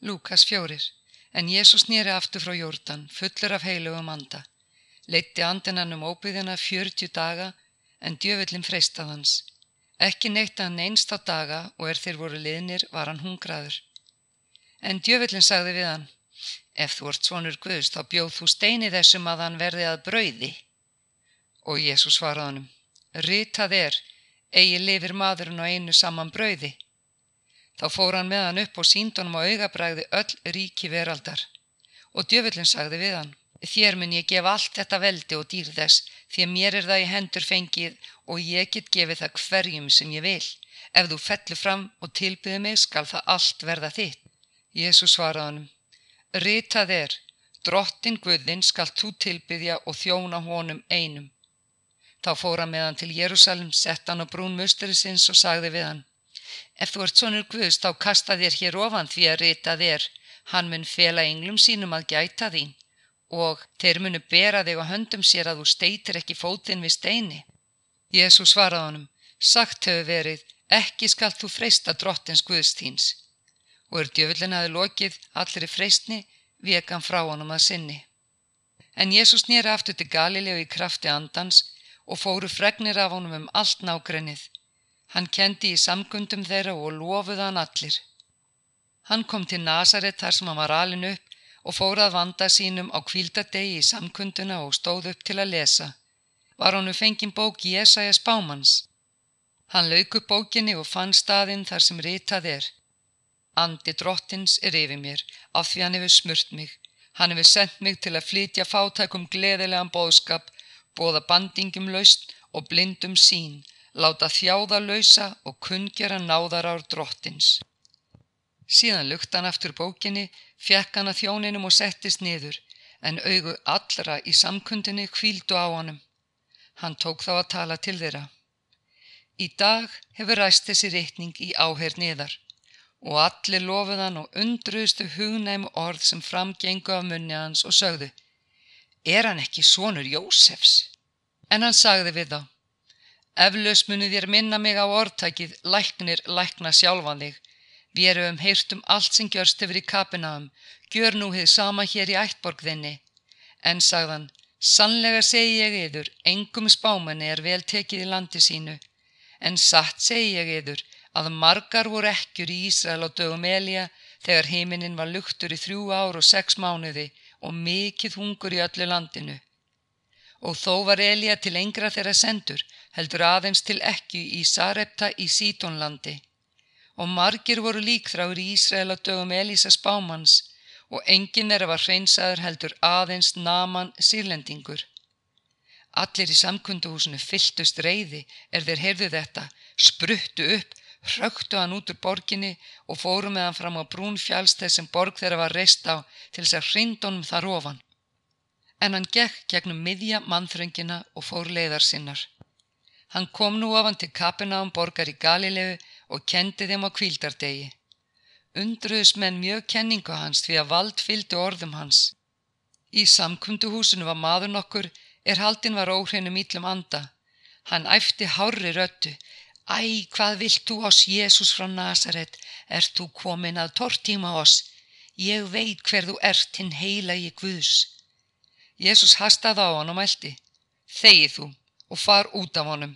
Lúkas fjórir. En Jésús nýri aftur frá Jórdan, fullur af heilugum anda. Leitti andinan um óbyðina fjörtjú daga, en djöfullin freistað hans. Ekki neitt að hann einst á daga og er þeir voru liðnir var hann hungraður. En djöfullin sagði við hann, ef þú ert svonur Guðs þá bjóð þú steini þessum að hann verði að brauði. Og Jésús svaraði honum, ritað er, eigi lifir maðurinn á einu saman brauði. Þá fór hann með hann upp og sínd honum á augabræði öll ríki veraldar. Og djöfullin sagði við hann, þér mun ég gefa allt þetta veldi og dýr þess, því að mér er það í hendur fengið og ég get gefið það hverjum sem ég vil. Ef þú fellur fram og tilbyði mig skal það allt verða þitt. Jésu svaraði honum, ritað er, drottin Guðinn skal þú tilbyðja og þjóna honum einum. Þá fór hann með hann til Jérúsalem, sett hann á brún musturisins og sagði við hann, Ef þú ert sonur Guðs þá kasta þér hér ofan því að ritað er, hann mun fela ynglum sínum að gæta þín og þeir munu bera þig á höndum sér að þú steitir ekki fótinn við steini. Jésu svaraði honum, sagt hefur verið, ekki skal þú freista drottins Guðstíns. Og er djöfullin aði lokið allir í freistni, vekan frá honum að sinni. En Jésús nýra aftur til Galilegu í krafti andans og fóru fregnir af honum um allt nágrennið. Hann kendi í samkundum þeirra og lofuða hann allir. Hann kom til Nazaret þar sem hann var alin upp og fór að vanda sínum á kvíldadegi í samkunduna og stóð upp til að lesa. Var hannu fengin bók Jésaja Spámans. Hann lauk upp bókinni og fann staðinn þar sem ritað er. Andi drottins er yfir mér, af því hann hefur smurt mig. Hann hefur sendt mig til að flytja fátækum gleðilegan bóðskap, bóða bandingum laust og blindum sín, láta þjáða lausa og kungjara náðarár drottins. Síðan lukt hann aftur bókinni, fjekk hann að þjóninum og settist niður, en augu allra í samkundinni kvíldu á honum. Hann tók þá að tala til þeirra. Í dag hefur ræst þessi reikning í áherr niðar og allir lofuðan og undruðustu hugnæmu orð sem framgengu af munni hans og sögðu Er hann ekki sonur Jósefs? En hann sagði við þá Eflaus muni þér minna mig á orðtækið læknir lækna sjálfan þig. Við erum heyrt um allt sem gjörst yfir í kapinaðum, gjör nú þið sama hér í ættborg þinni. En sagðan, sannlega segi ég yður, engum spámanni er vel tekið í landi sínu. En satt segi ég yður, að margar voru ekkjur í Ísrael á dögum Elja þegar heiminin var luktur í þrjú ár og sex mánuði og mikill hungur í öllu landinu. Og þó var Elja til engra þeirra sendur, heldur aðeins til ekki í Sarepta í Sítonlandi. Og margir voru líkþráður í Ísrael á dögum Elísa Spámans og enginn er að var hreinsaður heldur aðeins naman sírlendingur. Allir í samkunduhúsinu fylltust reyði er þeir heyrðu þetta, spruttu upp, hröktu hann út úr borginni og fóru með hann fram á brún fjálsteg sem borg þeirra var reist á til þess að hrindunum þar ofan. En hann gekk gegnum miðja mannþröngina og fór leiðar sinnar. Hann kom nú ofan til Kapenáum borgar í Galilegu og kendi þeim á kvíldardegi. Undruðus menn mjög kenningu hans því að vald fylgdi orðum hans. Í samkunduhúsinu var maður nokkur er haldinn var óhreinum íllum anda. Hann æfti hári röttu. Æ, hvað vilt þú ás Jésús frá Nazaret? Ert þú komin að tortíma oss? Ég veit hver þú ert hinn heila í Guðs. Jésús hastaði á hann og mælti. Þegið þú og far út af honum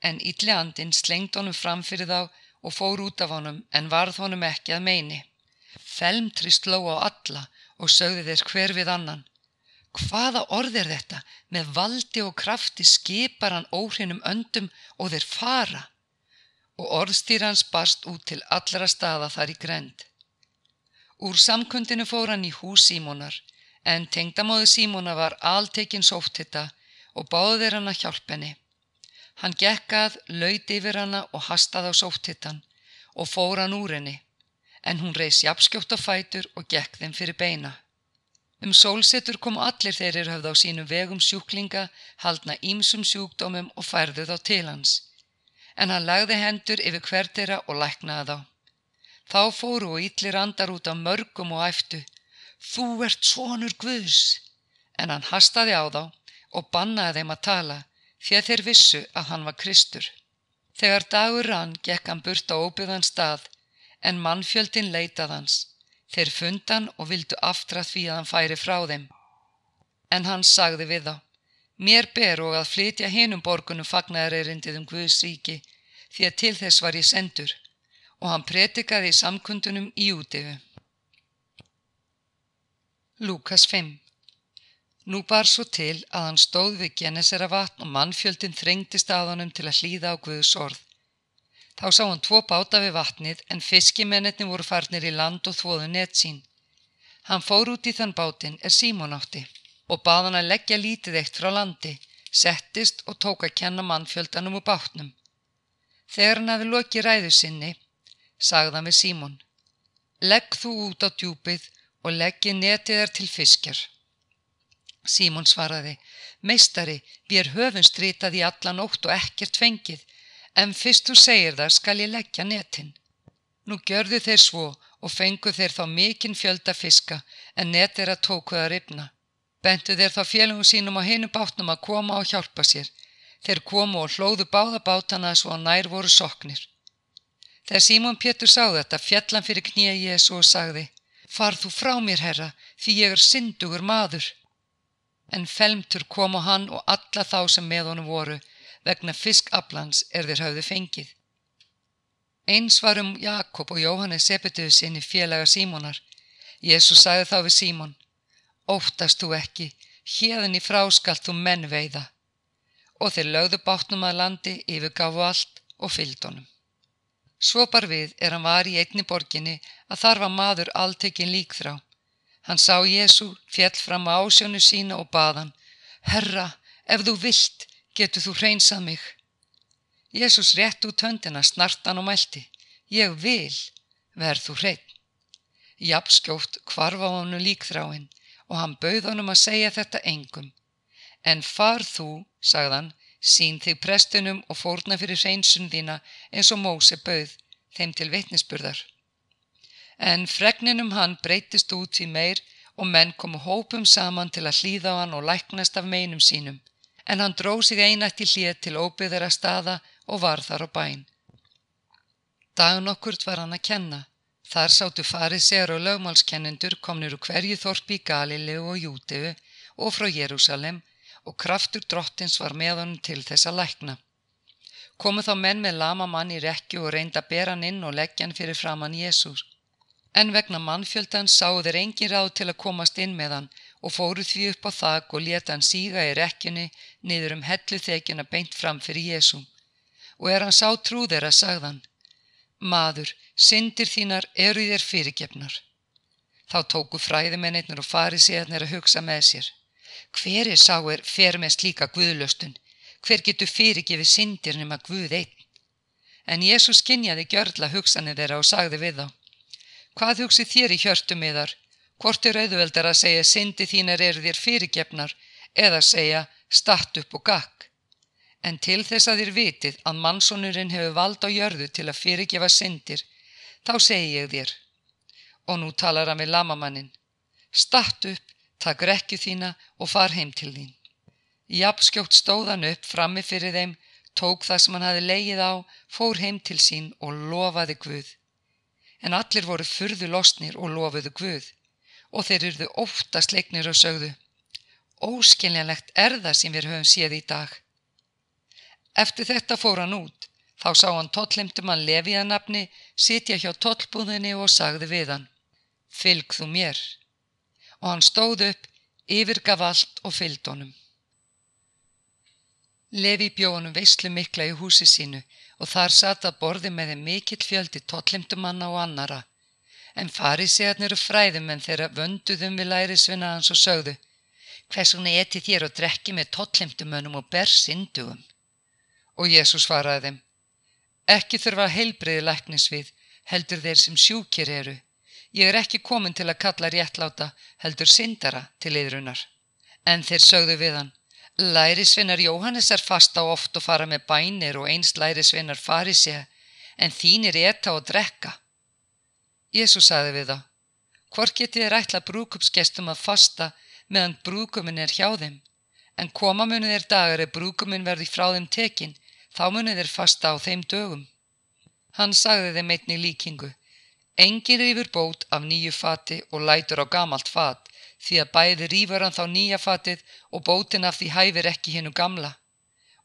en ylli andin slengt honum fram fyrir þá og fór út af honum en varð honum ekki að meini. Felmtri sló á alla og sögði þeir hver við annan. Hvaða orð er þetta? Með valdi og krafti skipar hann óhrinum öndum og þeir fara. Og orðstýrans barst út til allra staða þar í grend. Úr samkundinu fór hann í hús Símonar, en tengdamóðu Símona var altekinn sófthitta og báði þeir hann að hjálp henni. Hann gekkað, laut yfir hana og hastaði á sótthittan og fór hann úr henni, en hún reys jafnskjótt á fætur og gekk þeim fyrir beina. Um sólsetur kom allir þeir eru höfð á sínum vegum sjúklinga, haldna ímsum sjúkdómum og færðu þá til hans. En hann lagði hendur yfir hvertera og læknaði þá. Þá fóru og yllir andar út á mörgum og æftu. Þú ert svonur Guðs! En hann hastaði á þá og bannaði þeim að tala því að þeir vissu að hann var Kristur. Þegar dagur rann gekk hann burt á óbyðan stað en mannfjöldin leitað hans. Þeir fundan og vildu aftra því að hann færi frá þeim. En hann sagði við þá, mér ber og að flytja hinum borgunum fagnæðarerindið um Guðs ríki, því að til þess var ég sendur, og hann pretikaði í samkundunum í útifu. Lúkas 5 Nú bar svo til að hann stóð við Genesera vatn og mannfjöldin þrengtist að honum til að hlýða á Guðs orð. Þá sá hann tvo báta við vatnið en fiskimennetni voru farnir í land og þvoðu net sín. Hann fór út í þann bátin er Símón átti og bað hann að leggja lítið eitt frá landi, settist og tók að kenna mannfjöldanum úr bátnum. Þegar hann hafi lokið ræðu sinni, sagði hann við Símón, legg þú út á djúpið og leggji netið þar til fiskjar. Símón svaraði, meistari, við er höfum strítað í alla nótt og ekkert fengið, en fyrst þú segir það skal ég leggja netin. Nú gjörðu þeir svo og fengu þeir þá mikinn fjölda fiska en net er að tóku að ripna. Bentu þeir þá fjölungum sínum á hinu bátnum að koma og hjálpa sér. Þeir komu og hlóðu báða bátana svo að nær voru soknir. Þegar Símón Pétur sá þetta fjallan fyrir knýja Jésu og sagði, Far þú frá mér, herra, því ég er syndugur maður. En felmtur kom á hann og alla þá sem með honum voru, vegna fiskablans er þeir hafði fengið. Eins var um Jakob og Jóhannes Sepetuðu sinni félaga Símonar. Jésús sagði þá við Símon, óttast þú ekki, hérðin í fráskalt þú menn veiða. Og þeir lögðu bátnum að landi, yfirgafu allt og fylgdónum. Svo bar við er hann var í einni borginni að þar var maður alltekinn líkþrá. Hann sá Jésu, fjell fram á ásjónu sína og baðan, Herra, ef þú vilt, getur þú hreinsað mig. Jésús rétt út höndina, snartan og mælti, ég vil, verð þú hrein. Japskjóft kvarfa á hannu líkþráinn og hann bauð honum að segja þetta engum. En far þú, sagðan, sín þig prestunum og fórna fyrir hreinsun þína eins og Móse bauð, þeim til vitnisburðar. En fregninum hann breytist út í meir og menn komu hópum saman til að hlýða á hann og læknast af meinum sínum en hann dróð sig einætt í hlið til óbyðara staða og var þar á bæn. Dagun okkurt var hann að kenna. Þar sáttu farið sér og lögmálskennendur komnir úr hverju þorpi í Galilegu og Júteu og frá Jérúsalem og kraftur drottins var með honum til þessa lækna. Komu þá menn með lama mann í rekju og reynda að bera hann inn og leggja hann fyrir framann Jésús. En vegna mannfjöldans sáu þeir engin ráð til að komast inn með hann og fóru því upp á þak og leta hann síga í rekkjunni niður um hellu þekjuna beint fram fyrir Jésum. Og er hann sá trú þeirra, sagðan, Maður, syndir þínar eru þér fyrirgefnar. Þá tóku fræðimennir og farið séðnir að hugsa með sér. Hver er sá er fer með slíka guðlöstun? Hver getur fyrirgefið syndir nema guð einn? En Jésús kynjaði gjörla hugsanir þeirra og sagði við þá. Hvað hugsið þér í hjörtum yðar? Hvort er auðveldar að segja syndi þínar eru þér fyrirgefnar eða segja statt upp og gakk. En til þess að þér vitið að mannsónurinn hefur vald á jörðu til að fyrirgefa syndir, þá segi ég þér. Og nú talar hann við lamamannin. Statt upp, takk rekju þína og far heim til þín. Japskjótt stóðan upp frammi fyrir þeim, tók það sem hann hafi leigið á, fór heim til sín og lofaði Guð. En allir voru furðu losnir og lofuðu Guð og þeir eruðu ofta sleiknir og sögðu Óskiljanlegt er það sem við höfum séð í dag. Eftir þetta fór hann út, þá sá hann tóllimtum hann lefiðanabni sitja hjá tollbúðinni og sagði við hann Fylg þú mér. Og hann stóð upp, yfirgaf allt og fylgd honum. Levi bjóðunum veislu mikla í húsi sínu og þar satt að borði með þeim mikill fjöldi tóllimtumanna og annara en farisegarnir og fræðumenn þeirra vönduðum við lærisvinna hans og sögðu hvers vegna eti þér og drekki með tollimtumönum og bersindugum. Og Jésús svaraði þeim, ekki þurfa heilbriði læknisvið, heldur þeir sem sjúkir eru. Ég er ekki komin til að kalla réttláta, heldur syndara til yðrunar. En þeir sögðu við hann, lærisvinnar Jóhannes er fasta oft og fara með bænir og einst lærisvinnar farisega, en þínir eta og drekka. Jésús saði við þá, hvort getið þér ætla brúkupsgestum að fasta meðan brúkuminn er hjá þeim, en koma munið þér dagar ef brúkuminn verði frá þeim tekin, þá munið þér fasta á þeim dögum. Hann sagði þeim einni líkingu, Engin rýfur bót af nýju fati og lætur á gamalt fat, því að bæði rýfur hann þá nýja fatið og bótin af því hæfir ekki hinnu gamla.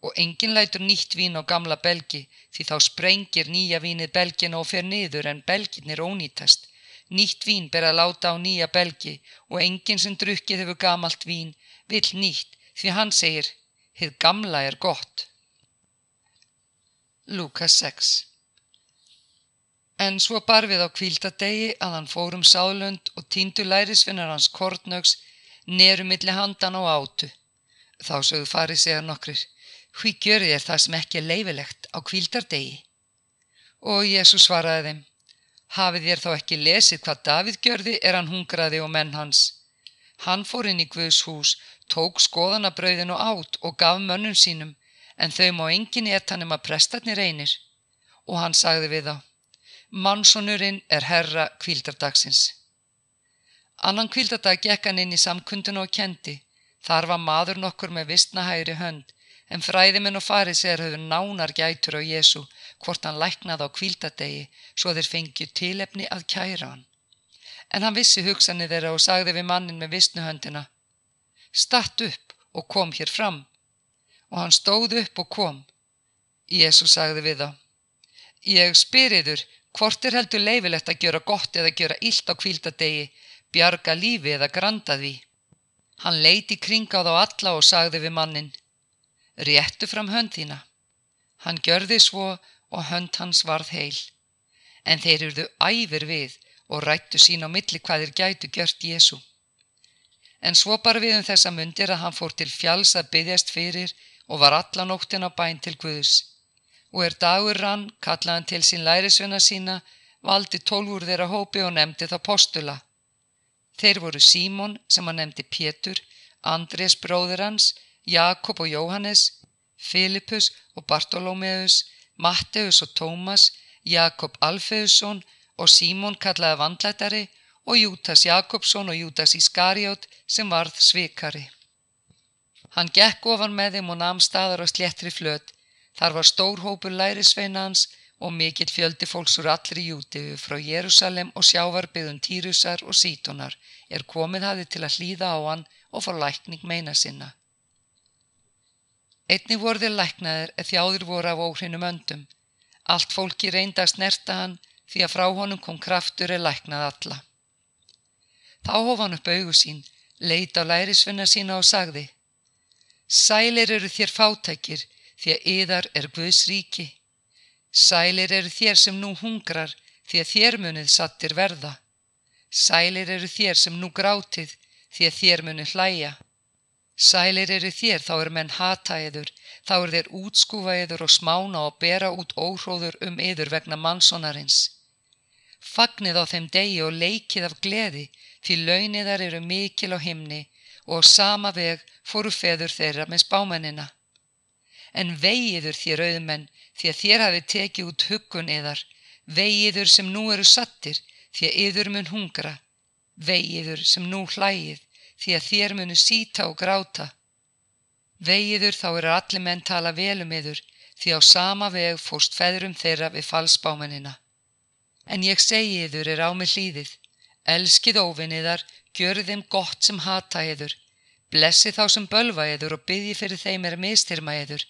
Og engin lætur nýtt vín á gamla belgi, því þá sprengir nýja vínið belgina og fer niður en belginir ónýtast. Nýtt vín ber að láta á nýja belgi og enginn sem drukkið hefur gamalt vín vill nýtt því hann segir, hið gamla er gott. Lukas 6 En svo bar við á kvíldadegi að hann fórum sáðlund og tíndu lærisvinnar hans kortnögs neru milli handan og átu. Þá sögðu farið segja nokkrir, hví gjörið er það sem ekki er leifilegt á kvíldardegi? Og Jésu svaraði þeim, hafið þér þá ekki lesið hvað Davíð gjörði er hann hungraði og menn hans. Hann fór inn í Guðs hús, tók skoðanabrauðin og át og gaf mönnum sínum, en þau má engin etan um að prestatni reynir. Og hann sagði við þá, Mannsonurinn er herra kvíldardagsins. Annan kvíldardag gekk hann inn í samkundinu og kendi. Þar var maður nokkur með vistnahægri hönd, en fræðiminn og farið sér höfðu nánar gætur á Jésu, hvort hann læknaði á kvíldardegi, svo þeir fengju tilefni að kæra hann. En hann vissi hugsanir þeirra og sagði við mannin með vistnuhöndina, Statt upp og kom hér fram. Og hann stóð upp og kom. Jésu sagði við þá, Ég spyriður, Hvort er heldur leifilegt að gjöra gott eða gjöra illt á kvíldadegi, bjarga lífi eða granda því? Hann leiti kring á þá alla og sagði við mannin, réttu fram hönd þína. Hann gjörði svo og hönd hans varð heil. En þeir eruðu æfir við og rættu sín á milli hvað þeir gætu gjört Jésu. En svo bar við um þessa mundir að hann fór til fjáls að byggjast fyrir og var alla nóttin á bæn til Guðs og er dagur rann, kallaði hann til sín lærisvenna sína, valdi tólfur þeirra hópi og nefndi þá postula. Þeir voru Símon, sem hann nefndi Pétur, Andrés bróður hans, Jakob og Jóhannes, Filipus og Bartolómeus, Matteus og Tómas, Jakob Alfeusson og Símon kallaði vandlætari og Jútas Jakobsson og Jútas Ískarjót sem varð svikari. Hann gekk ofan með þeim og namn staðar á sléttri flöt Þar var stór hópur lærisveina hans og mikill fjöldi fólks úr allri jútiðu frá Jérúsalem og sjávarbyðun Týrusar og Sítonar er komið hafi til að hlýða á hann og fá lækning meina sinna. Einni voru þeir læknaðir eða þjáður voru af óhrinum öndum. Allt fólki reynda að snerta hann því að frá honum kom kraftur eða læknað alla. Þá hof hann upp augu sín, leita á lærisvinna sína og sagði Sælir eru þér fátækir, því að yðar er Guðs ríki. Sælir eru þér sem nú hungrar, því að þér munið sattir verða. Sælir eru þér sem nú grátið, því að þér munið hlæja. Sælir eru þér, þá er menn hata yður, þá er þér útskúfa yður og smána og bera út óhróður um yður vegna mannsonarins. Fagnið á þeim degi og leikið af gleði, því launiðar eru mikil á himni og sama veg fóru feður þeirra með spámennina en vegiður þér auðmenn því að þér hafi tekið út huggun eðar, vegiður sem nú eru sattir því að yður mun hungra, vegiður sem nú hlægið því að þér munu síta og gráta. Vegiður þá eru allir menn tala vel um yður því á sama veg fórst feðrum þeirra við falsbámanina. En ég segi yður er á mig hlýðið, elskið óvinniðar, gjörð þeim gott sem hata yður, blessi þá sem bölva yður og byggi fyrir þeim er mistyrma yður,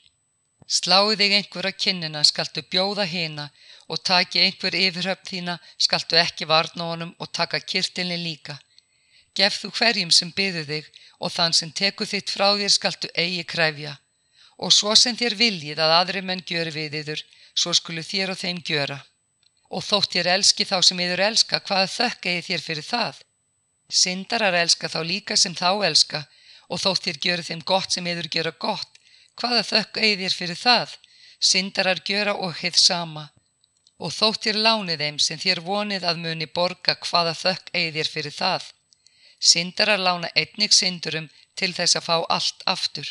Sláði þig einhver að kinnina skaltu bjóða hina og taki einhver yfirhöfn þína skaltu ekki varna honum og taka kirtilni líka. Gef þú hverjum sem byðu þig og þann sem teku þitt frá þér skaltu eigi kræfja. Og svo sem þér viljið að aðri menn gjöru við yður, svo skulu þér og þeim gjöra. Og þótt þér elski þá sem yður elska, hvaða þökk eigi þér fyrir það? Sindarar elska þá líka sem þá elska og þótt þér gjöru þeim gott sem yður gjöra gott hvaða þökk eigðir fyrir það, syndarar gjöra og heið sama. Og þóttir lánið þeim sem þér vonið að muni borga hvaða þökk eigðir fyrir það. Syndarar lána einnig syndurum til þess að fá allt aftur.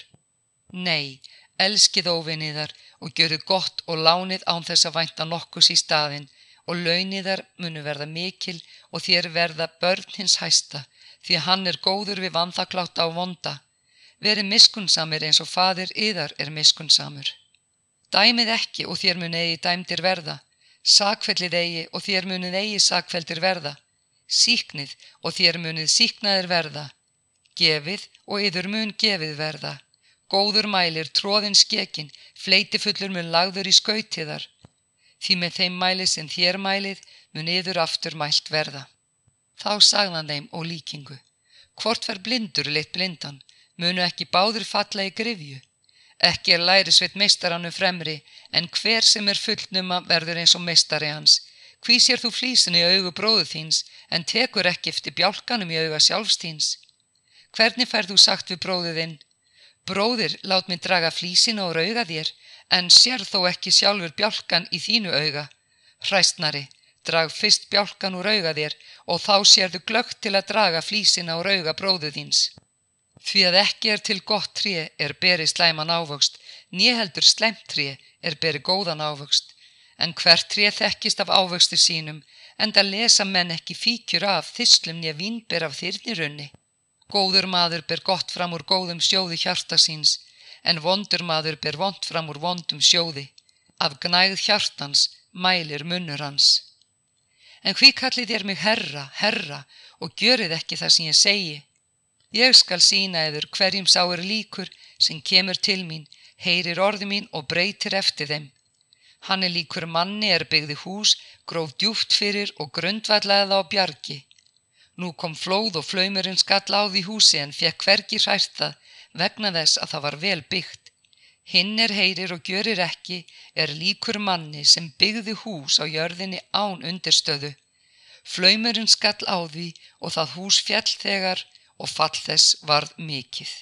Nei, elskið óvinniðar og gjöru gott og lánið án þess að vænta nokkus í staðin og launiðar munu verða mikil og þér verða börn hins hæsta því hann er góður við vanþaklátt á vonda Verið miskunnsamir eins og fadir yðar er miskunnsamur. Dæmið ekki og þér mun eigi dæmdir verða. Sakfellið eigi og þér munið eigi sakfeldir verða. Síknið og þér munið síknaðir verða. Gefið og yður mun gefið verða. Góður mælir, tróðin skekin, fleitifullur mun lagður í skautiðar. Því með þeim mæli sem þér mælið mun yður aftur mælt verða. Þá sagðan þeim og líkingu. Hvort ver blindur leitt blindan, munu ekki báður falla í grifju. Ekki er læri sveit meistarannu fremri, en hver sem er fullnuma verður eins og meistari hans. Hví sér þú flísin í augu bróðu þíns, en tekur ekki eftir bjálkanum í auga sjálfstíns? Hvernig færð þú sagt við bróðuðinn? Bróðir, lát mig draga flísin og rauga þér, en sér þó ekki sjálfur bjálkan í þínu auga. Hræstnari, drag fyrst bjálkan úr auga þér og þá sérðu glögt til að draga flísina og rauga bróðu þíns. Því að ekki er til gott tré er beri slæman ávöxt, nýheldur slæmt tré er beri góðan ávöxt. En hvert tré þekkist af ávöxtu sínum, en það lesa menn ekki fíkjur af þyslum nýja vínber af þyrnirunni. Góður maður ber gott fram úr góðum sjóði hjarta síns, en vondur maður ber vond fram úr vondum sjóði. Af gnægð hjartans mælir munnur hans. En hví kallið ég mig herra, herra og görið ekki það sem ég segi? Ég skal sína eður hverjum sá er líkur sem kemur til mín, heyrir orði mín og breytir eftir þeim. Hann er líkur manni er byggði hús, gróf djúft fyrir og grundvallaði á bjargi. Nú kom flóð og flaumurinn skall á því húsi en fekk hvergi hrært það vegna þess að það var vel byggt. Hinn er heyrir og gjörir ekki er líkur manni sem byggði hús á jörðinni án undirstöðu. Flaumurinn skall á því og það hús fjall þegar og fall þess varð mikill.